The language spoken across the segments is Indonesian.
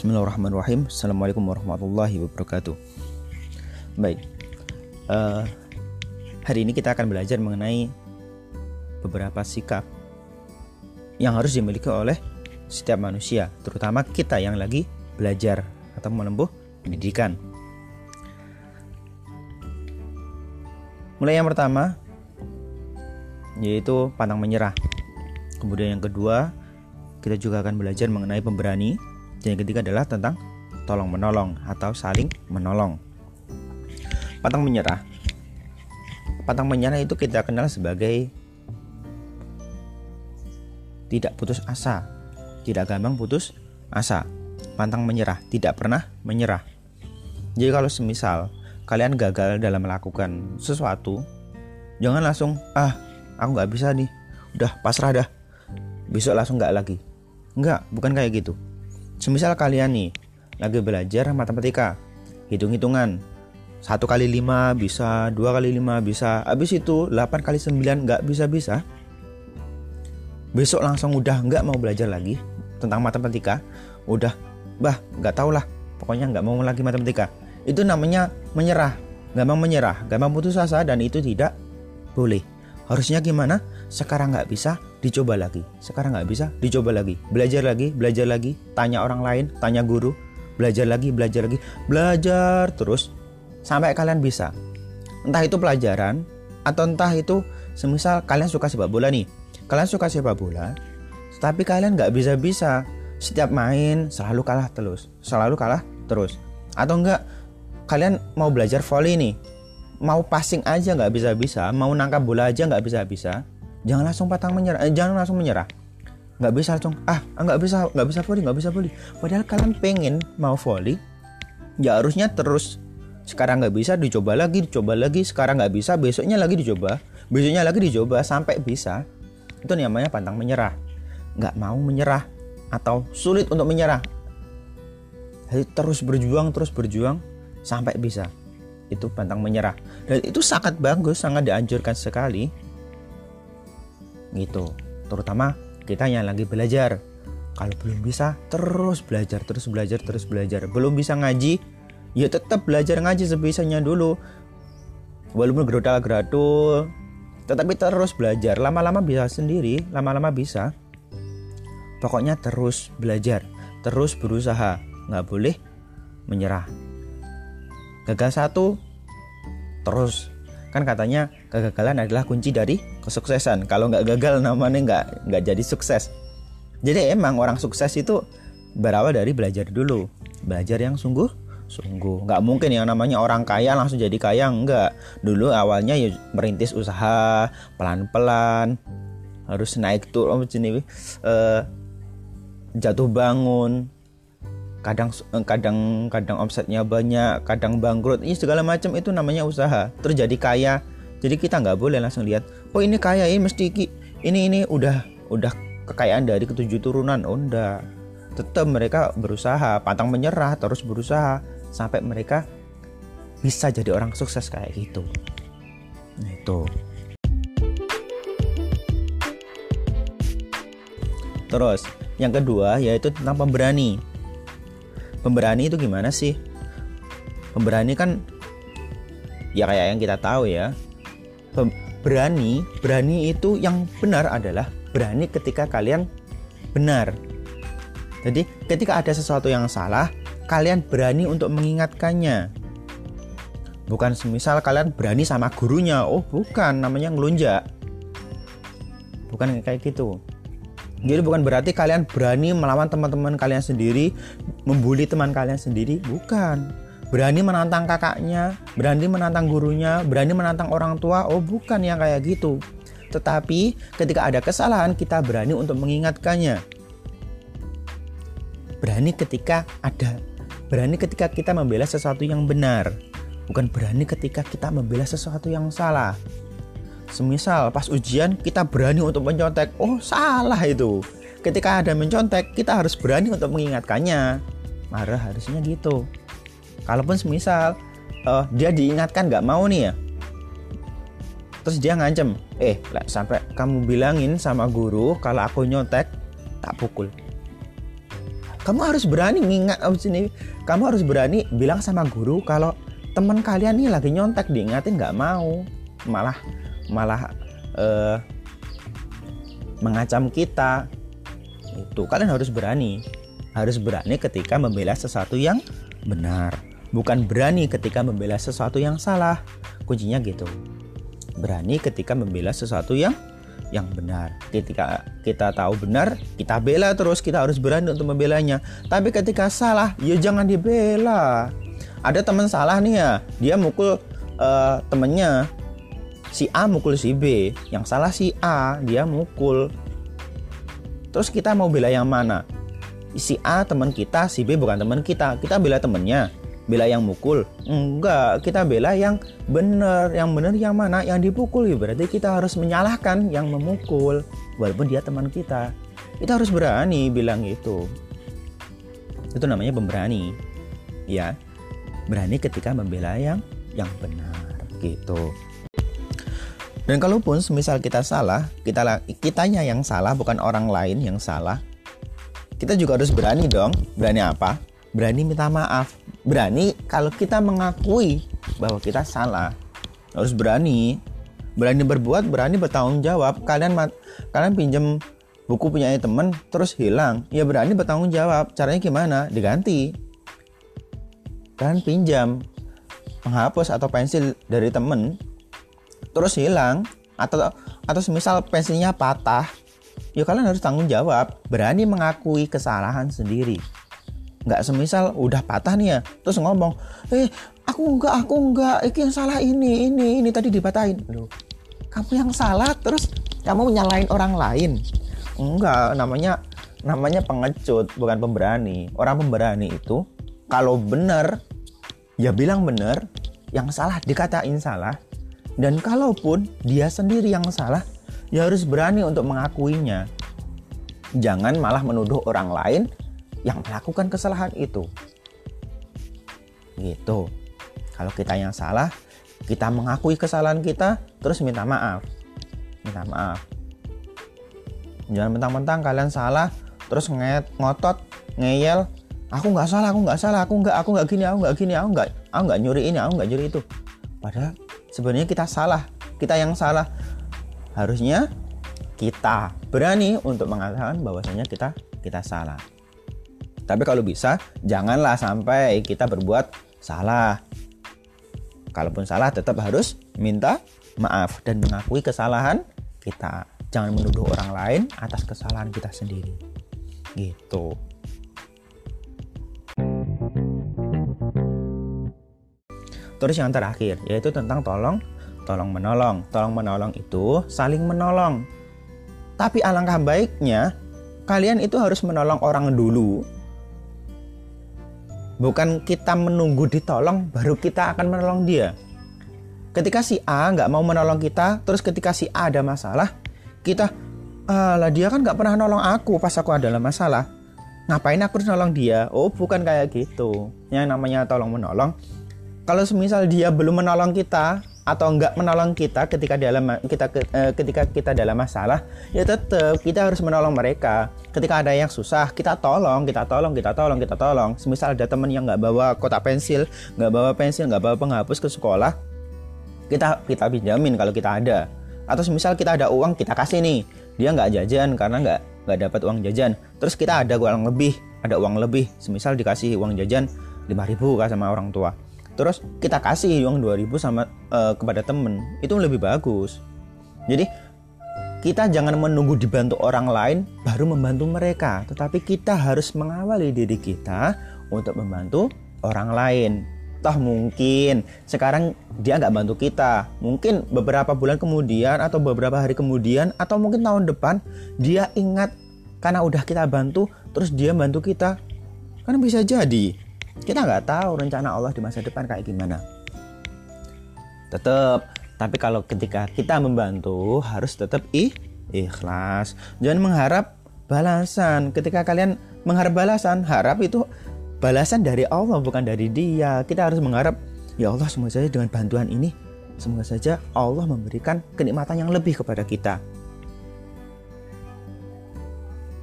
Bismillahirrahmanirrahim. Assalamualaikum warahmatullahi wabarakatuh. Baik, uh, hari ini kita akan belajar mengenai beberapa sikap yang harus dimiliki oleh setiap manusia, terutama kita yang lagi belajar atau menempuh pendidikan. Mulai yang pertama yaitu pantang menyerah. Kemudian yang kedua, kita juga akan belajar mengenai pemberani dan yang ketiga adalah tentang tolong menolong atau saling menolong. Pantang menyerah. Pantang menyerah itu kita kenal sebagai tidak putus asa, tidak gampang putus asa. Pantang menyerah, tidak pernah menyerah. Jadi kalau semisal kalian gagal dalam melakukan sesuatu, jangan langsung ah aku nggak bisa nih, udah pasrah dah, besok langsung nggak lagi. Enggak, bukan kayak gitu. Semisal kalian nih lagi belajar matematika, hitung-hitungan, satu kali lima bisa, dua kali lima bisa, habis itu 8 kali 9 nggak bisa-bisa. Besok langsung udah nggak mau belajar lagi tentang matematika, udah, bah nggak tau lah, pokoknya nggak mau lagi matematika. Itu namanya menyerah, gampang menyerah, gampang putus asa dan itu tidak boleh. Harusnya gimana? Sekarang nggak bisa, dicoba lagi. Sekarang nggak bisa, dicoba lagi. Belajar lagi, belajar lagi. Tanya orang lain, tanya guru. Belajar lagi, belajar lagi. Belajar terus sampai kalian bisa. Entah itu pelajaran atau entah itu semisal kalian suka sepak bola nih. Kalian suka sepak bola, tapi kalian nggak bisa-bisa. Setiap main selalu kalah terus, selalu kalah terus. Atau enggak kalian mau belajar volley nih, mau passing aja nggak bisa-bisa, mau nangkap bola aja nggak bisa-bisa, jangan langsung patang menyerah, eh, jangan langsung menyerah. Nggak bisa langsung, ah nggak bisa, nggak bisa volley, nggak bisa volley. Padahal kalian pengen mau volley, ya harusnya terus. Sekarang nggak bisa, dicoba lagi, dicoba lagi. Sekarang nggak bisa, besoknya lagi dicoba, besoknya lagi dicoba sampai bisa. Itu namanya pantang menyerah. Nggak mau menyerah atau sulit untuk menyerah. Terus berjuang, terus berjuang sampai bisa itu pantang menyerah dan itu sangat bagus sangat dianjurkan sekali gitu. Terutama kita yang lagi belajar. Kalau belum bisa terus belajar terus belajar terus belajar. Belum bisa ngaji ya tetap belajar ngaji sebisanya dulu. Walaupun gerudal geradul tetapi terus belajar. Lama-lama bisa sendiri lama-lama bisa. Pokoknya terus belajar terus berusaha. Nggak boleh menyerah. Gagal satu terus. Kan katanya kegagalan adalah kunci dari kesuksesan. Kalau nggak gagal namanya nggak nggak jadi sukses. Jadi emang orang sukses itu berawal dari belajar dulu. Belajar yang sungguh sungguh. Nggak mungkin yang namanya orang kaya langsung jadi kaya enggak dulu awalnya ya merintis usaha pelan-pelan harus naik turun jenis uh, jatuh bangun. Kadang eh, kadang kadang omsetnya banyak kadang bangkrut. Ini segala macam itu namanya usaha. Terjadi kaya jadi kita nggak boleh langsung lihat oh ini kaya ini mesti ini ini udah udah kekayaan dari ketujuh turunan. Oh enggak tetap mereka berusaha pantang menyerah terus berusaha sampai mereka bisa jadi orang sukses kayak gitu. Nah itu. Terus yang kedua yaitu tentang pemberani. Pemberani itu gimana sih? Pemberani kan ya kayak yang kita tahu ya berani berani itu yang benar adalah berani ketika kalian benar. Jadi ketika ada sesuatu yang salah kalian berani untuk mengingatkannya. Bukan semisal kalian berani sama gurunya. Oh bukan namanya ngelunjak. Bukan kayak gitu. Jadi bukan berarti kalian berani melawan teman-teman kalian sendiri, membuli teman kalian sendiri, bukan. Berani menantang kakaknya, berani menantang gurunya, berani menantang orang tua, oh bukan yang kayak gitu. Tetapi ketika ada kesalahan kita berani untuk mengingatkannya. Berani ketika ada berani ketika kita membela sesuatu yang benar, bukan berani ketika kita membela sesuatu yang salah. Semisal pas ujian kita berani untuk mencontek, oh salah itu. Ketika ada mencontek, kita harus berani untuk mengingatkannya. Marah harusnya gitu. Kalaupun semisal uh, dia diingatkan nggak mau nih ya, terus dia ngancem, eh sampai kamu bilangin sama guru kalau aku nyontek tak pukul. kamu harus berani ngingat oh, sini kamu harus berani bilang sama guru kalau teman kalian nih lagi nyontek diingatin nggak mau. Malah malah uh, mengacam kita. Itu kalian harus berani. Harus berani ketika membela sesuatu yang benar bukan berani ketika membela sesuatu yang salah kuncinya gitu berani ketika membela sesuatu yang yang benar. Ketika kita tahu benar, kita bela terus, kita harus berani untuk membelanya. Tapi ketika salah, ya jangan dibela. Ada teman salah nih ya, dia mukul uh, temennya. Si A mukul si B, yang salah si A, dia mukul. Terus kita mau bela yang mana? Si A teman kita, si B bukan teman kita. Kita bela temennya bela yang mukul? Enggak kita bela yang benar. Yang benar yang mana? Yang dipukul. Ya berarti kita harus menyalahkan yang memukul walaupun dia teman kita. Kita harus berani bilang itu. Itu namanya pemberani. Ya berani ketika membela yang yang benar gitu. Dan kalaupun semisal kita salah kita kitanya yang salah bukan orang lain yang salah kita juga harus berani dong. Berani apa? Berani minta maaf berani kalau kita mengakui bahwa kita salah. Harus berani. Berani berbuat berani bertanggung jawab. Kalian kalian pinjam buku punya temen terus hilang. Ya berani bertanggung jawab. Caranya gimana? Diganti. Kalian pinjam penghapus atau pensil dari temen terus hilang. Atau atau semisal pensilnya patah. Ya kalian harus tanggung jawab. Berani mengakui kesalahan sendiri nggak semisal udah patah nih ya. Terus ngomong eh aku enggak aku enggak ini yang salah ini ini ini tadi dipatahin. Loh kamu yang salah terus kamu menyalahin orang lain? Enggak namanya namanya pengecut bukan pemberani. Orang pemberani itu kalau benar ya bilang benar yang salah dikatain salah. Dan kalaupun dia sendiri yang salah ya harus berani untuk mengakuinya. Jangan malah menuduh orang lain yang melakukan kesalahan itu. Gitu. Kalau kita yang salah, kita mengakui kesalahan kita, terus minta maaf. Minta maaf. Jangan mentang-mentang kalian salah, terus nget, ngotot, ngeyel, aku nggak salah, aku nggak salah, aku nggak, aku nggak gini, aku nggak gini, aku nggak, aku nggak nyuri ini, aku nggak nyuri itu. Padahal sebenarnya kita salah, kita yang salah. Harusnya kita berani untuk mengatakan bahwasanya kita kita salah. Tapi kalau bisa, janganlah sampai kita berbuat salah. Kalaupun salah, tetap harus minta maaf dan mengakui kesalahan kita. Jangan menuduh orang lain atas kesalahan kita sendiri. Gitu. Terus yang terakhir yaitu tentang tolong tolong menolong. Tolong menolong itu saling menolong. Tapi alangkah baiknya kalian itu harus menolong orang dulu bukan kita menunggu ditolong baru kita akan menolong dia. Ketika si A nggak mau menolong kita terus ketika si A ada masalah kita lah dia kan nggak pernah nolong aku pas aku ada masalah. Ngapain aku harus nolong dia? Oh bukan kayak gitu. Yang namanya tolong menolong kalau semisal dia belum menolong kita atau enggak menolong kita ketika dalam kita eh, ketika kita dalam masalah ya tetap kita harus menolong mereka. Ketika ada yang susah kita tolong kita tolong kita tolong kita tolong. Semisal ada teman yang nggak bawa kotak pensil nggak bawa pensil nggak bawa penghapus ke sekolah kita kita pinjamin kalau kita ada. Atau semisal kita ada uang kita kasih nih. Dia nggak jajan karena nggak nggak dapat uang jajan. Terus kita ada uang lebih ada uang lebih. Semisal dikasih uang jajan 5000 kan sama orang tua terus kita kasih uang 2000 sama uh, kepada temen. Itu lebih bagus. Jadi kita jangan menunggu dibantu orang lain baru membantu mereka. Tetapi kita harus mengawali diri kita untuk membantu orang lain. Toh mungkin sekarang dia nggak bantu kita. Mungkin beberapa bulan kemudian atau beberapa hari kemudian atau mungkin tahun depan dia ingat karena udah kita bantu terus dia bantu kita. Kan bisa jadi kita nggak tahu rencana Allah di masa depan kayak gimana. Tetap, tapi kalau ketika kita membantu harus tetap ih ikhlas. Jangan mengharap balasan. Ketika kalian mengharap balasan, harap itu balasan dari Allah bukan dari dia. Kita harus mengharap ya Allah semoga saja dengan bantuan ini semoga saja Allah memberikan kenikmatan yang lebih kepada kita.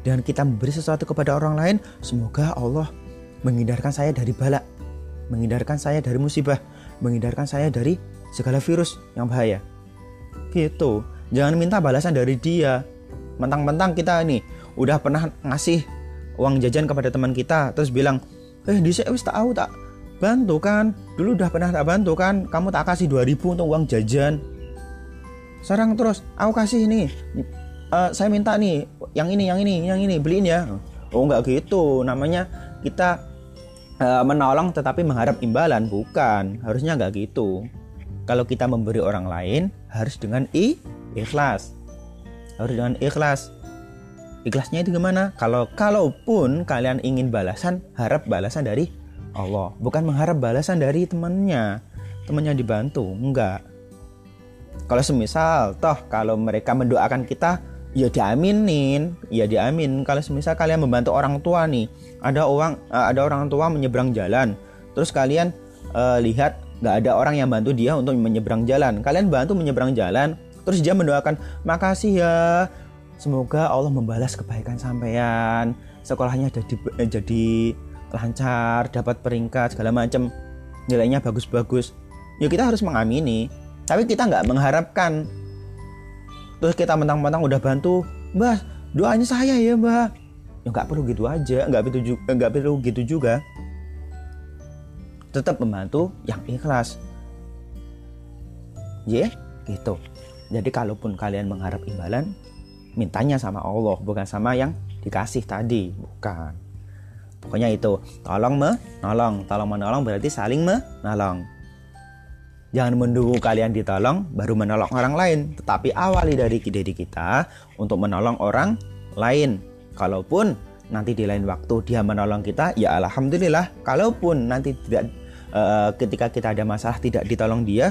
dengan kita memberi sesuatu kepada orang lain, semoga Allah menghindarkan saya dari bala, menghindarkan saya dari musibah, menghindarkan saya dari segala virus yang bahaya. Gitu. Jangan minta balasan dari dia. Mentang-mentang kita ini udah pernah ngasih uang jajan kepada teman kita terus bilang, "Eh, di wis tahu tak bantu kan? Dulu udah pernah tak bantu kan? Kamu tak kasih 2000 untuk uang jajan." Sekarang terus aku kasih ini uh, saya minta nih yang ini yang ini yang ini beliin ya oh nggak gitu namanya kita uh, menolong tetapi mengharap imbalan bukan. Harusnya nggak gitu. Kalau kita memberi orang lain harus dengan i ikhlas. Harus dengan ikhlas. Ikhlasnya itu gimana? Kalau kalaupun kalian ingin balasan harap balasan dari Allah. Bukan mengharap balasan dari temannya. Temannya dibantu enggak. Kalau semisal toh kalau mereka mendoakan kita ya diaminin ya diamin. Kalau misal kalian membantu orang tua nih ada orang uh, ada orang tua menyeberang jalan terus kalian uh, lihat nggak ada orang yang bantu dia untuk menyeberang jalan. Kalian bantu menyeberang jalan terus dia mendoakan makasih ya semoga Allah membalas kebaikan sampean. Sekolahnya jadi jadi lancar dapat peringkat segala macam nilainya bagus-bagus. Ya kita harus mengamini tapi kita nggak mengharapkan terus kita mentang-mentang udah bantu mbah doanya saya ya mbah. Ya nggak perlu gitu aja nggak perlu juga perlu gitu juga. Tetap membantu yang ikhlas. Ya yeah, gitu. Jadi kalaupun kalian mengharap imbalan mintanya sama Allah bukan sama yang dikasih tadi bukan. Pokoknya itu tolong menolong tolong menolong berarti saling menolong Jangan menunggu kalian ditolong baru menolong orang lain, tetapi awali dari diri kita untuk menolong orang lain. Kalaupun nanti di lain waktu dia menolong kita, ya alhamdulillah. Kalaupun nanti tidak uh, ketika kita ada masalah tidak ditolong dia,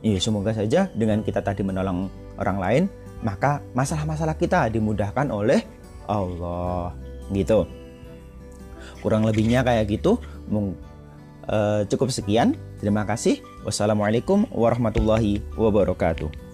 ya semoga saja dengan kita tadi menolong orang lain, maka masalah-masalah kita dimudahkan oleh Allah. Gitu. Kurang lebihnya kayak gitu. Uh, cukup sekian. Terima kasih. Wassalamualaikum warahmatullahi wabarakatuh.